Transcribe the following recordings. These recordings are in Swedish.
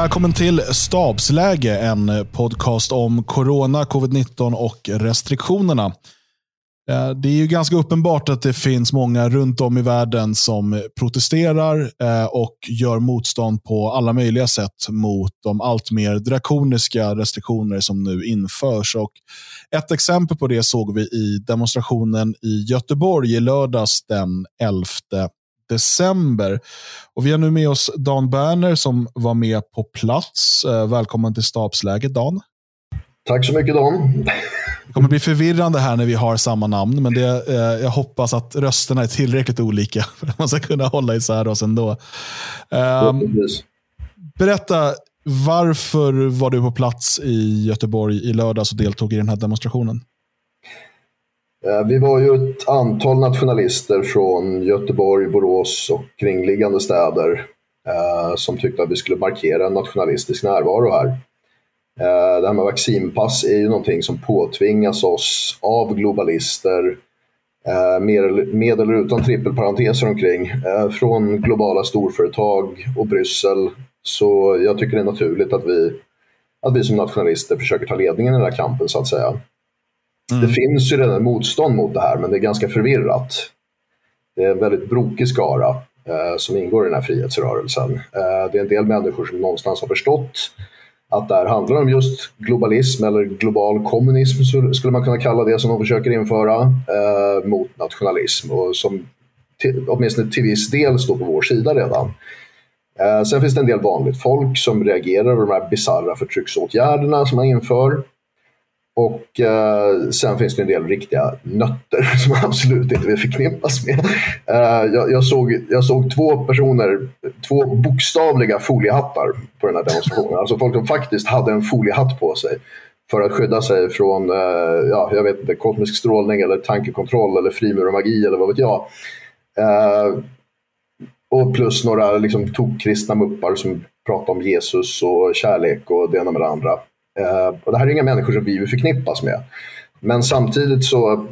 Välkommen till Stabsläge, en podcast om corona, covid-19 och restriktionerna. Eh, det är ju ganska uppenbart att det finns många runt om i världen som protesterar eh, och gör motstånd på alla möjliga sätt mot de allt mer drakoniska restriktioner som nu införs. Och ett exempel på det såg vi i demonstrationen i Göteborg i lördags den 11 december. Och vi har nu med oss Dan Berner som var med på plats. Eh, välkommen till stabsläget Dan. Tack så mycket Dan. Det kommer bli förvirrande här när vi har samma namn, men det, eh, jag hoppas att rösterna är tillräckligt olika för att man ska kunna hålla isär oss ändå. Eh, berätta, varför var du på plats i Göteborg i lördags och deltog i den här demonstrationen? Eh, vi var ju ett antal nationalister från Göteborg, Borås och kringliggande städer eh, som tyckte att vi skulle markera en nationalistisk närvaro här. Eh, det här med vaccinpass är ju någonting som påtvingas oss av globalister eh, med eller utan trippelparenteser omkring eh, från globala storföretag och Bryssel. Så jag tycker det är naturligt att vi, att vi som nationalister försöker ta ledningen i den här kampen så att säga. Mm. Det finns ju redan motstånd mot det här men det är ganska förvirrat. Det är en väldigt brokig skara eh, som ingår i den här frihetsrörelsen. Eh, det är en del människor som någonstans har förstått att det här handlar om just globalism eller global kommunism skulle man kunna kalla det som de försöker införa eh, mot nationalism och som till, åtminstone till viss del står på vår sida redan. Eh, sen finns det en del vanligt folk som reagerar över de här bisarra förtrycksåtgärderna som man inför. Och eh, sen finns det en del riktiga nötter som absolut inte vill förknippas med. Eh, jag, jag, såg, jag såg två personer, två bokstavliga foliehattar på den här demonstrationen. Alltså folk som faktiskt hade en foliehatt på sig för att skydda sig från eh, ja, jag vet inte, kosmisk strålning eller tankekontroll eller frimurarmagi eller vad vet jag. Eh, och plus några liksom, tokkristna muppar som pratar om Jesus och kärlek och det ena med det andra. Eh, och det här är inga människor som vi vill förknippas med. Men samtidigt så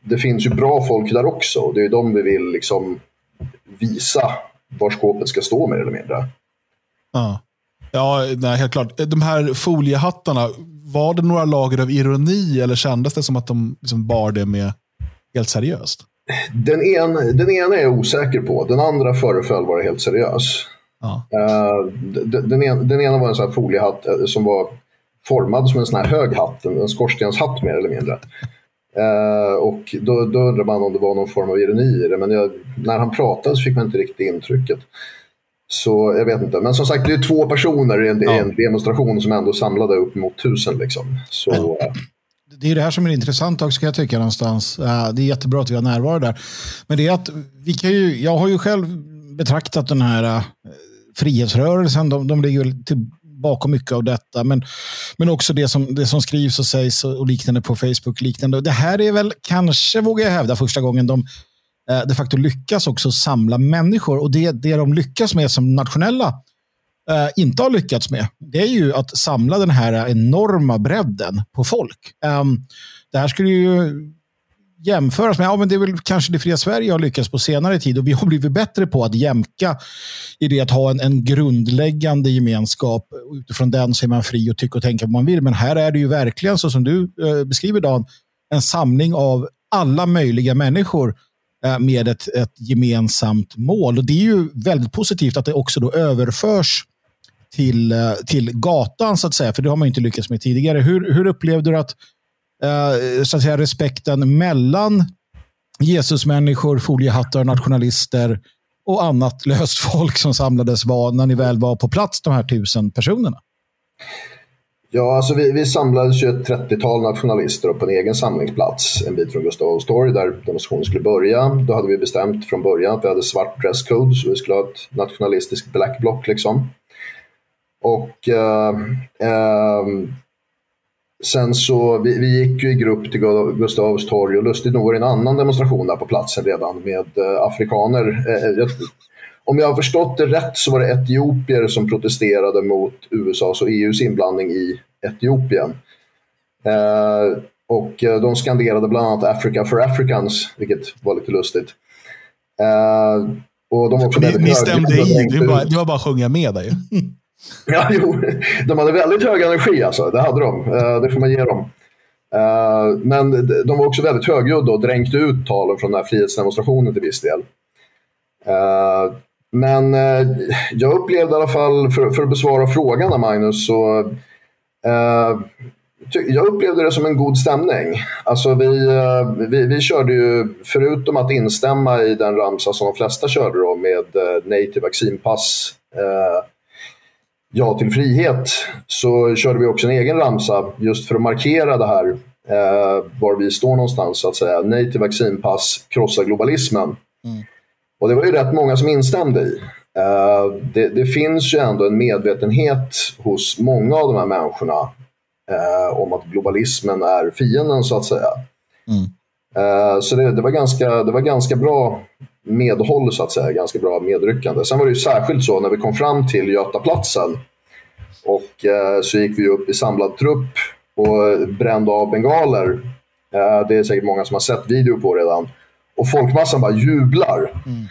det finns ju bra folk där också. Det är de vi vill liksom visa var skåpet ska stå mer eller mindre. Ja, ja nej, helt klart. De här foliehattarna, var det några lager av ironi eller kändes det som att de liksom bar det med helt seriöst? Den, en, den ena är jag osäker på, den andra föreföll vara helt seriös. Ja. Uh, den, den, en, den, ena var en sån här foliehatt eh, som var formad som en sån här hög hatt, en skorstenshatt mer eller mindre. Uh, och då, då undrar man om det var någon form av ironi i det, men jag, när han pratade så fick man inte riktigt intrycket. Så jag vet inte. Men som sagt, det är två personer i en, ja. en demonstration som ändå samlade upp mot tusen. Liksom. Så, men, det är det här som är intressant också, kan jag tycka någonstans. Det är jättebra att vi har närvaro där. Men det är att vi kan ju, jag har ju själv betraktat den här äh, frihetsrörelsen, de, de ligger till, bakom mycket av detta. Men, men också det som, det som skrivs och sägs och liknande på Facebook. liknande. Det här är väl kanske, vågar jag hävda, första gången de eh, de facto lyckas också samla människor. Och det, det de lyckas med som nationella eh, inte har lyckats med, det är ju att samla den här enorma bredden på folk. Um, det här skulle ju jämföras med, ja men det är väl kanske det fria Sverige har lyckats på senare tid och vi har blivit bättre på att jämka i det att ha en, en grundläggande gemenskap. Utifrån den så är man fri och tycka och tänka vad man vill. Men här är det ju verkligen så som du eh, beskriver Dan, en samling av alla möjliga människor eh, med ett, ett gemensamt mål. Och det är ju väldigt positivt att det också då överförs till, eh, till gatan så att säga, för det har man inte lyckats med tidigare. Hur, hur upplevde du att Eh, så att säga, respekten mellan Jesusmänniskor, foliehattar, nationalister och annat löst folk som samlades var när ni väl var på plats, de här tusen personerna? Ja, alltså vi, vi samlades ju ett 30-tal nationalister på en egen samlingsplats en bit från Gustav Adolfs torg där demonstrationen skulle börja. Då hade vi bestämt från början att vi hade svart dresscode så vi skulle ha ett nationalistiskt black block liksom. Och eh, eh, Sen så, vi, vi, gick ju i grupp till Gustav Adolfs torg och lustigt nog var det en annan demonstration där på platsen redan med eh, afrikaner. Eh, om jag har förstått det rätt så var det etiopier som protesterade mot USAs och EUs inblandning i Etiopien. Eh, och de skanderade bland annat Africa for Africans, vilket var lite lustigt. Och de var också ni, ni stämde i, det var bara att sjunga med där ju. Ja, jo, de hade väldigt hög energi alltså. Det hade de. Eh, det får man ge dem. Eh, men de var också väldigt högljudda och dränkte ut talen från den här frihetsdemonstrationen till viss del. Eh, men jag upplevde i alla fall, för, att besvara frågan Magnus, så jag upplevde det som en god stämning. Alltså vi, vi, vi körde ju, förutom att instämma i den ramsa som de flesta körde då med nej till vaccinpass, eh, ja till frihet, så körde vi också en egen ramsa just för att markera det här, eh, var vi står någonstans så att säga. Nej till vaccinpass, krossa globalismen. Mm. Och det var ju rätt många som instämde i. Uh, det, det, finns ju ändå en medvetenhet hos många av de här människorna eh, om att globalismen är fienden så att säga. Mm. Eh, så det, det, var ganska, det var ganska bra medhåll så att säga, ganska bra medryckande. Sen var det ju särskilt så när vi kom fram till Götaplatsen och eh, så gick vi upp i samlad trupp och brände av bengaler. Eh, det är säkert många som har sett video på redan. Och folkmassan bara jublar. Mm.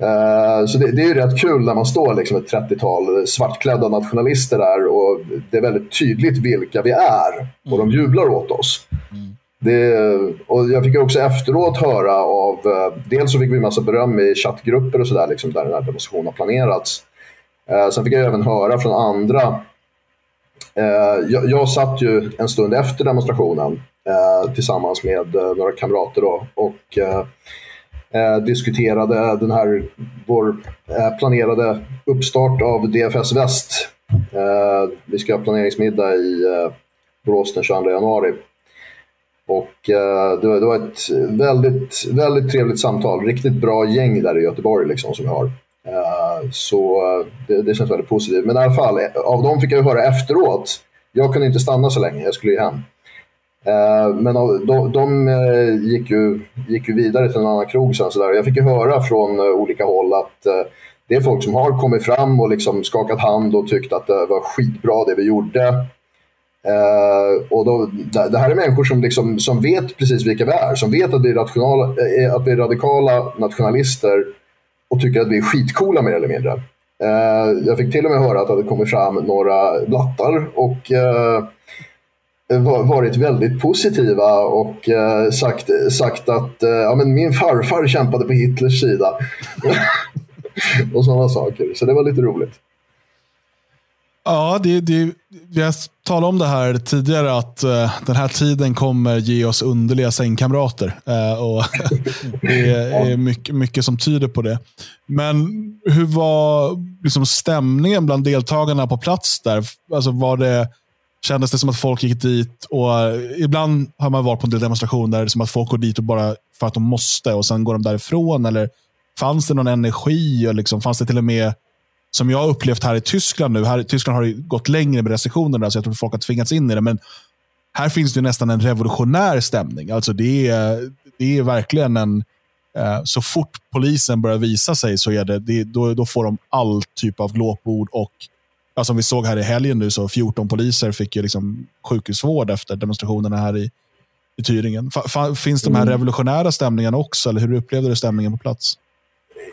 Eh, så det, det, är ju rätt kul när man står liksom ett 30-tal svartklädda nationalister där och det är väldigt tydligt vilka vi är och de jublar åt oss. Det, och jag fick också efteråt höra av, eh, dels så fick vi massa beröm i chattgrupper och sådär liksom, där den här demonstrationen har planerats. Eh, sen fick jag även höra från andra. Eh, jag, jag satt ju en stund efter demonstrationen eh, tillsammans med några kamrater då, och eh, diskuterade den här, vår eh, planerade uppstart av DFS Väst. Eh, vi ska ha planeringsmiddag i eh, Borås den 22 januari. Och eh, det, var ett väldigt, väldigt trevligt samtal. Riktigt bra gäng där i Göteborg liksom, som jag har. Eh, så eh, det, det, känns väldigt positivt. Men i alla fall, av dem fick jag höra efteråt. Jag kunde inte stanna så länge, jag skulle ju hem. Men de, de gick, ju, gick ju vidare till en annan krog sen. Så där. Jag fick ju höra från olika håll att det är folk som har kommit fram och liksom skakat hand och tyckt att det var skitbra det vi gjorde. Eh, och då, det här är människor som, liksom, som vet precis vilka vi är, som vet att vi, är eh, att vi är radikala nationalister och tycker att vi är skitcoola mer eller mindre. Eh, jag fick till och med höra att det hade kommit fram några blattar och varit väldigt positiva och sagt, sagt att ja, men min farfar kämpade på Hitlers sida. och sådana saker. Så det var lite roligt. Ja, det, det, jag talade om det här tidigare, att uh, den här tiden kommer ge oss underliga sängkamrater. Uh, och det är mycket, mycket som tyder på det. Men hur var liksom, stämningen bland deltagarna på plats där? Alltså, var det kändes det som att folk gick dit och ibland har man varit på en del demonstrationer där det är som att folk går dit och bara för att de måste och sen går de därifrån. Eller fanns det någon energi? Och liksom, fanns det till och med, som jag har upplevt här i Tyskland nu, här i Tyskland har det gått längre med restriktionerna, så jag tror att folk har tvingats in i det. Men här finns det nästan en revolutionär stämning. Alltså det är, det är verkligen en... Eh, så fort polisen börjar visa sig så är det, det då, då får de all typ av glåpord och ja, som vi såg här i helgen nu, så 14 poliser fick ju liksom sjukhusvård efter demonstrationerna här i, i Tyringen. F finns de här mm. revolutionära stämningarna också, eller hur upplevde du stämningen på plats?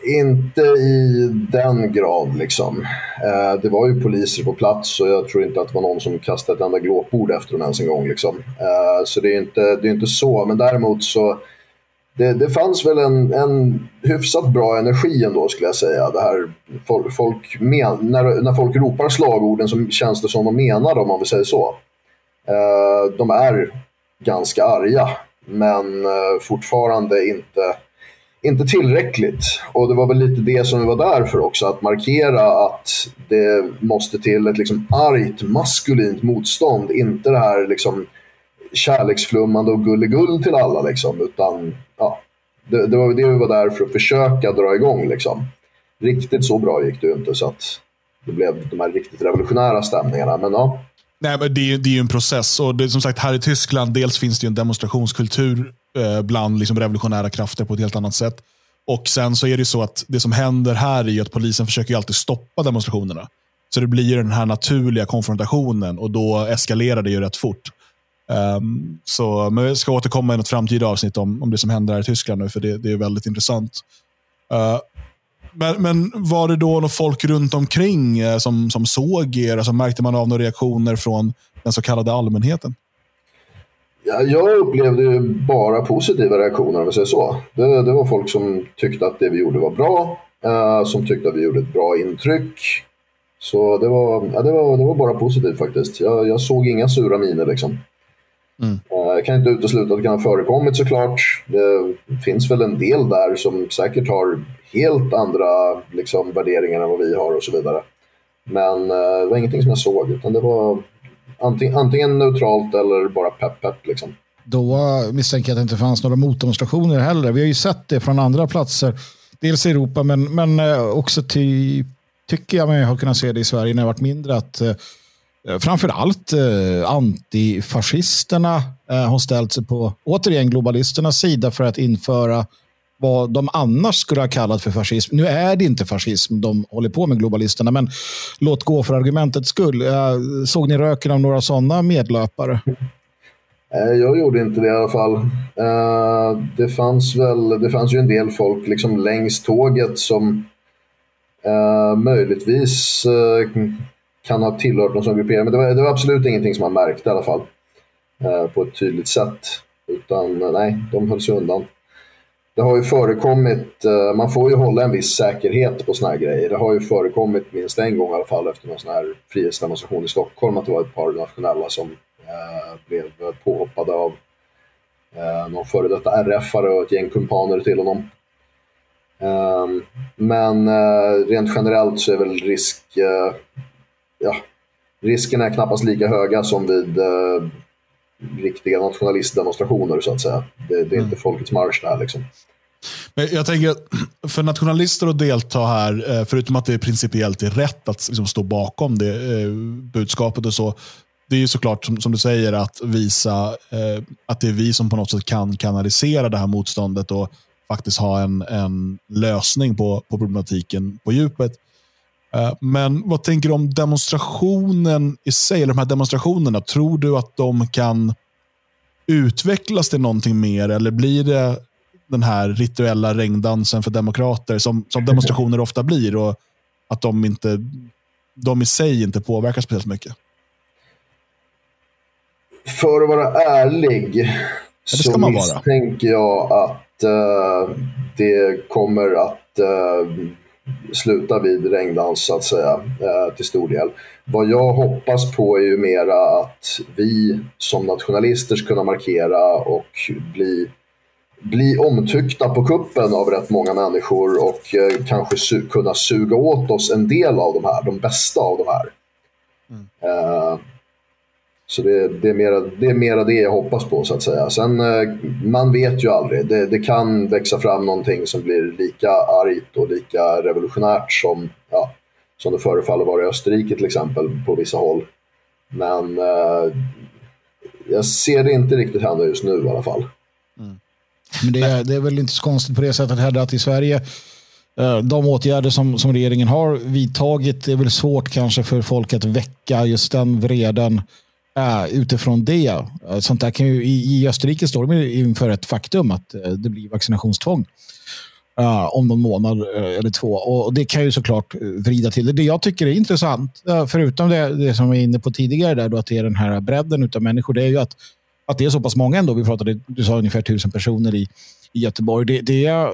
Inte i den grad. Liksom. Eh, det var ju poliser på plats och jag tror inte att det var någon som kastade ett enda glåpord efter dem ens en gång. Liksom. Eh, så det är, inte, det är inte så, men däremot så det, det fanns väl en, en hyfsat bra energi ändå skulle jag säga. Det här, folk, folk men, när, när folk ropar slagorden så känns det som de menar dem om vi säger så. Eh, de är ganska arga men eh, fortfarande inte, inte tillräckligt. Och det var väl lite det som vi var där för också, att markera att det måste till ett liksom argt maskulint motstånd. Inte det här liksom kärleksflummande och gulligull till alla. Liksom, utan ja, det, det var det vi var där för att försöka dra igång. Liksom. Riktigt så bra gick det ju inte så att det blev de här riktigt revolutionära stämningarna. Men ja. Nej, men det, är, det är ju en process. och det, som sagt Här i Tyskland dels finns det en demonstrationskultur Eh, bland liksom revolutionära krafter på ett helt annat sätt. Och Sen så är det så att det som händer här är att polisen försöker alltid stoppa demonstrationerna. Så det blir den här naturliga konfrontationen och då eskalerar det ju rätt fort. Um, så, men vi ska återkomma i något framtida avsnitt om, om det som händer här i Tyskland nu, för det, det är väldigt intressant. Uh, Men, men var det då några folk runt omkring eh, som, som såg er? Alltså, märkte man av några reaktioner från den så kallade allmänheten? Ja, jag upplevde ju bara positiva reaktioner om vi säger så. Det, det, var folk som tyckte att det vi gjorde var bra, eh, som tyckte att vi gjorde ett bra intryck. Så det var, ja, det var, det var bara positivt faktiskt. Jag, jag såg inga sura miner liksom. Mm. Eh, jag kan inte utesluta att det kan ha förekommit såklart. Det finns väl en del där som säkert har helt andra liksom, värderingar än vad vi har och så vidare. Men eh, det var ingenting som jag såg, utan det var antingen, antingen neutralt eller bara pepp pepp. Liksom. Då misstänker jag att det inte fanns några motdemonstrationer heller. Vi har ju sett det från andra platser. Dels i Europa, men, men eh, också till, tycker jag mig ha kunnat se det i Sverige när jag varit mindre. att Eh, framförallt eh, antifascisterna eh, har ställt sig på, återigen, globalisternas sida för att införa vad de annars skulle ha kallat för fascism. Nu är det inte fascism de håller på med, globalisterna, men låt gå för argumentets skull. Eh, såg ni röken av några sådana medlöpare? Eh, jag gjorde inte det i alla fall. Eh, det fanns väl, det fanns ju en del folk liksom längs tåget som möjligtvis kan ha tillhört någon sån gruppering. Men det var, det var absolut ingenting som man märkte i alla fall. På ett tydligt sätt. Utan nej, de höll sig undan. Det har ju förekommit, eh, man får ju hålla en viss säkerhet på såna här grejer. Det har ju förekommit minst en gång i alla fall efter någon sån här frihetsdemonstration i Stockholm att det var ett par nationella som eh, blev påhoppade av eh, någon före detta RF-are och ett gäng kumpaner till honom. Um, men uh, rent generellt så är väl risk, uh, ja, risken är knappast lika höga som vid riktiga nationalistdemonstrationer så att säga. Det, det är mm. inte folkets marsch där liksom. Men jag tänker för nationalister att delta här, eh, förutom att det är principiellt är rätt att liksom stå bakom det eh, budskapet och så, det är ju såklart som, som du säger att visa eh, att det är vi som på något sätt kan kanalisera det här motståndet och faktiskt ha en, en lösning på, på problematiken på djupet. Eh, men vad tänker du om demonstrationen i sig, eller de här demonstrationerna? Tror du att de kan utvecklas till någonting mer eller blir det den här rituella regndansen för demokrater som, som demonstrationer ofta blir och att de, inte, de i sig inte påverkar speciellt mycket? För att vara ärlig ja, så misstänker jag att uh, det kommer att uh, sluta vid regndans så att säga eh, till stor del. Vad jag hoppas på är ju mera att vi som nationalister ska kunna markera och bli, bli omtyckta på kuppen av rätt många människor och eh, kanske su kunna suga åt oss en del av de här, de bästa av de här. Mm. Uh, så det, det, är mera, det är mera det jag hoppas på så att säga. Sen eh, man vet ju aldrig. Det, det, kan växa fram någonting som blir lika argt och lika revolutionärt som, ja, som det förefaller vara i Österrike till exempel på vissa håll. Men eh, jag ser det inte riktigt hända just nu i alla fall. Mm. Men det, är, det är väl inte så konstigt på det sättet heller att i Sverige eh, de åtgärder som, som regeringen har vidtagit det är väl svårt kanske för folk att väcka just den vreden Uh, utifrån det. Uh, sånt där kan ju, i, I Österrike står de inför ett faktum att uh, det blir vaccinationstvång om någon månad eller två. Och Det kan ju såklart vrida till det. Det jag tycker är intressant, förutom det, det som vi var inne på tidigare, där, då, att det är den här bredden av människor, det är ju att, att det är så pass många ändå. Vi pratade, du sa ungefär tusen personer i, i Göteborg. Det, det är,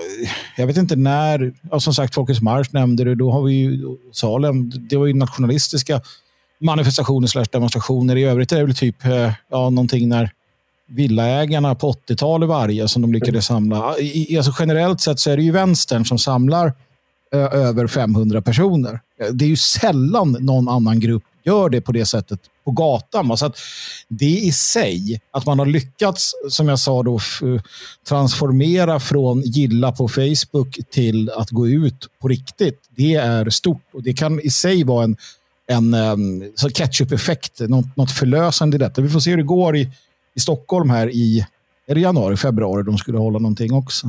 jag vet inte när, ja, som sagt Folkets marsch nämnde du, då har vi ju Salem, det var ju nationalistiska manifestationer slash demonstrationer. I övrigt är det väl typ eh, ja, någonting när villaägarna på 80-talet varje som de lyckades samla. I, alltså generellt sett så är det ju vänstern som samlar eh, över 500 personer. Det är ju sällan någon annan grupp gör det på det sättet på gatan. Så att det i sig, att man har lyckats, som jag sa, då, transformera från gilla på Facebook till att gå ut på riktigt. Det är stort och det kan i sig vara en en um, ketchup-effekt, något, något förlösande i detta. Vi får se hur det går i, i Stockholm här i är det januari, februari. De skulle hålla någonting också.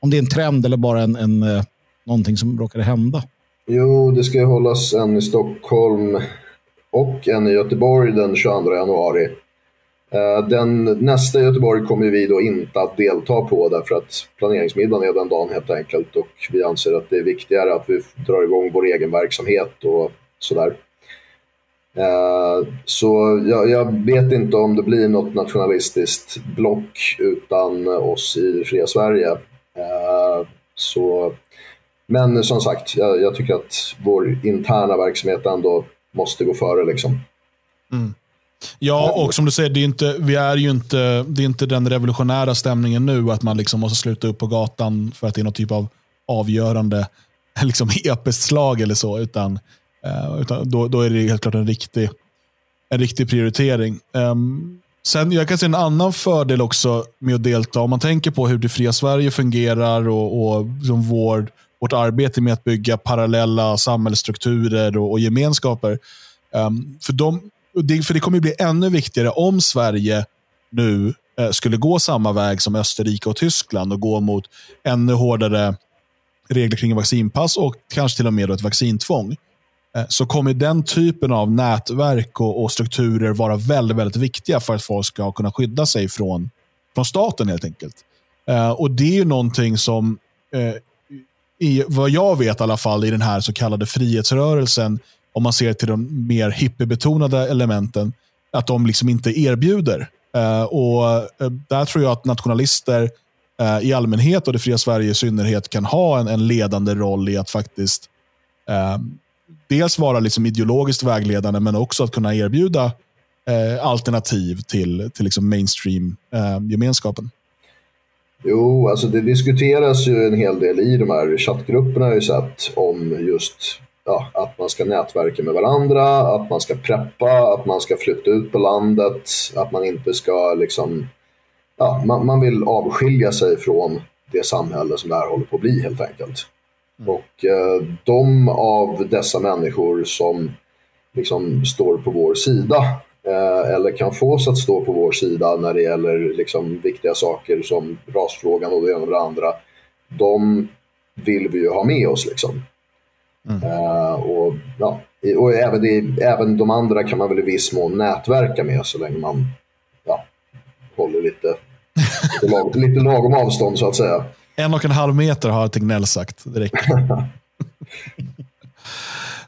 Om det är en trend eller bara en, en, uh, någonting som råkade hända. Jo, det ska hållas en i Stockholm och en i Göteborg den 22 januari. Eh, den, nästa Göteborg kommer vi då inte att delta på därför att planeringsmiddagen är den dagen helt enkelt och vi anser att det är viktigare att vi drar igång vår egen verksamhet och sådär. Eh, så jag, jag, vet inte om det blir något nationalistiskt block utan oss i Fria Sverige. Eh, så, men som sagt, jag, jag, tycker att vår interna verksamhet ändå måste gå före. Liksom. Mm. Ja, och som du säger, det är, inte, vi är ju inte, det är inte den revolutionära stämningen nu att man liksom måste sluta upp på gatan för att det är någon typ av avgörande liksom, episkt slag eller så. Utan, uh, utan då, då är det helt klart en riktig, en riktig prioritering. Um, sen, jag kan se en annan fördel också med att delta. Om man tänker på hur det fria Sverige fungerar och, och liksom vår, vårt arbete med att bygga parallella samhällsstrukturer och, och gemenskaper. Um, för de, det, för det kommer bli ännu viktigare om Sverige nu eh, skulle gå samma väg som Österrike och Tyskland och gå mot ännu hårdare regler kring vaccinpass och kanske till och med ett vaccintvång. Eh, så kommer den typen av nätverk och, och, strukturer vara väldigt, väldigt viktiga för att folk ska kunna skydda sig från, från staten helt enkelt. Eh, och Det är ju någonting som, eh, i, vad jag vet i alla fall, i den här så kallade frihetsrörelsen om man ser till de mer hippiebetonade elementen, att de liksom inte erbjuder. Eh, och eh, Där tror jag att nationalister eh, i allmänhet och det fria Sverige i synnerhet kan ha en, en ledande roll i att faktiskt dels vara liksom ideologiskt vägledande, men också att kunna erbjuda eh, alternativ till, till liksom mainstream-gemenskapen. Eh, jo, alltså det diskuteras ju en hel del i de här chattgrupperna har jag sett om just ja, att man ska nätverka med varandra, att man ska preppa, att man ska flytta ut på landet, att man inte ska liksom... Ja, man, man vill avskilja sig från det samhälle som det här håller på att bli helt enkelt. Mm. Och eh, de av dessa människor som liksom står på vår sida eh, eller kan fås att stå på vår sida när det gäller liksom, viktiga saker som rasfrågan och det ena och det andra. De vill vi ju ha med oss. Liksom. Mm. Uh, och, ja, och även, det, även de andra kan man väl i viss mån nätverka med så länge man ja, håller lite, lite, lag, lite lagom avstånd så att säga. En och en halv meter har Tegnell sagt. Det räcker.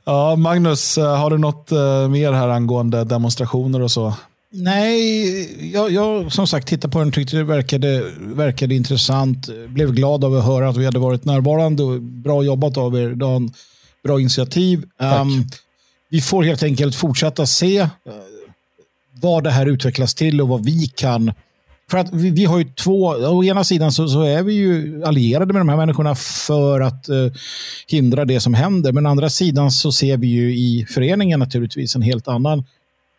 ja, Magnus, eh, har du något uh, mer här angående demonstrationer och så? Nej, jag, jag som sagt tittade på den och tyckte det verkade, verkade intressant. Blev glad av att höra att vi hade varit närvarande. Bra jobbat av er, Dan bra initiativ. Um, vi får helt enkelt fortsätta se uh, vad det här utvecklas till och vad vi kan för att vi, vi, har ju två, å ena sidan så, så, är vi ju allierade med de här människorna för att eh, hindra det som händer. Men å andra sidan så ser vi ju i föreningen naturligtvis en helt annan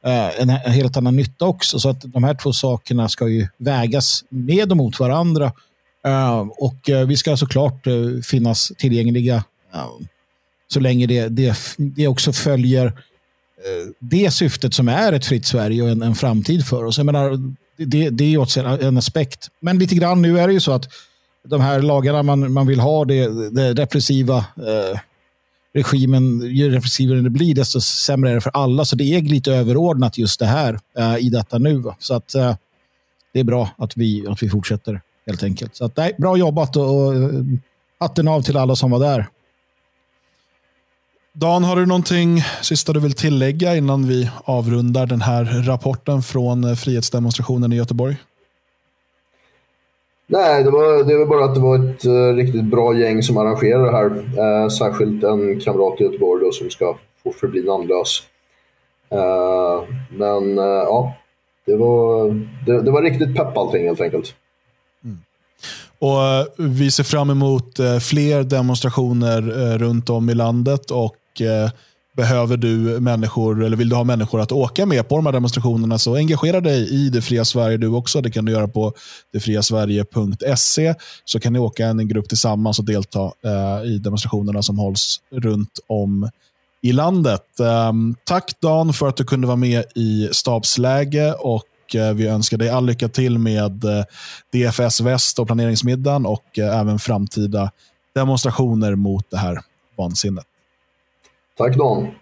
eh, en, en, helt annan nytta också. Så att de här två sakerna ska ju vägas med och mot varandra. Uh, och eh, vi ska såklart finnas tillgängliga så länge det, det, det också följer det syftet som är ett fritt Sverige och en, en framtid för oss. Jag menar, det, det är också en, en aspekt. Men lite grann nu är det ju så att de här lagarna man, man vill ha, det, det repressiva eh, regimen, ju repressivare det blir, desto sämre är det för alla. Så det är lite överordnat just det här eh, i detta nu. Så att eh, det är bra att vi, att vi fortsätter helt enkelt. Så att, nej, bra jobbat och, och eh, hatten av till alla som var där. Dan, har du någonting sista du vill tillägga innan vi avrundar den här rapporten från eh, frihetsdemonstrationen i Göteborg? Nej, det, var, det var bara att det var ett uh, riktigt bra gäng som arrangerade det här. Uh, särskilt en kamrat i Göteborg då, som ska få förbli namnlös. Uh, men ja, det var, det, det, var riktigt pepp allting helt enkelt. Och Vi ser fram emot fler demonstrationer runt om i landet och eh, behöver du människor, eller vill du ha människor att åka med på de här demonstrationerna, så engagera dig i Det fria Sverige du också. Det kan du göra på detfriasverige.se. Så kan ni åka en grupp tillsammans och delta eh, i demonstrationerna som hålls runt om i landet. Ehm, tack Dan för att du kunde vara med i stabsläge och eh, vi önskar dig all lycka till med eh, DFS Väst och planeringsmiddagen och eh, även framtida demonstrationer mot det här vansinnet. Tack Dan.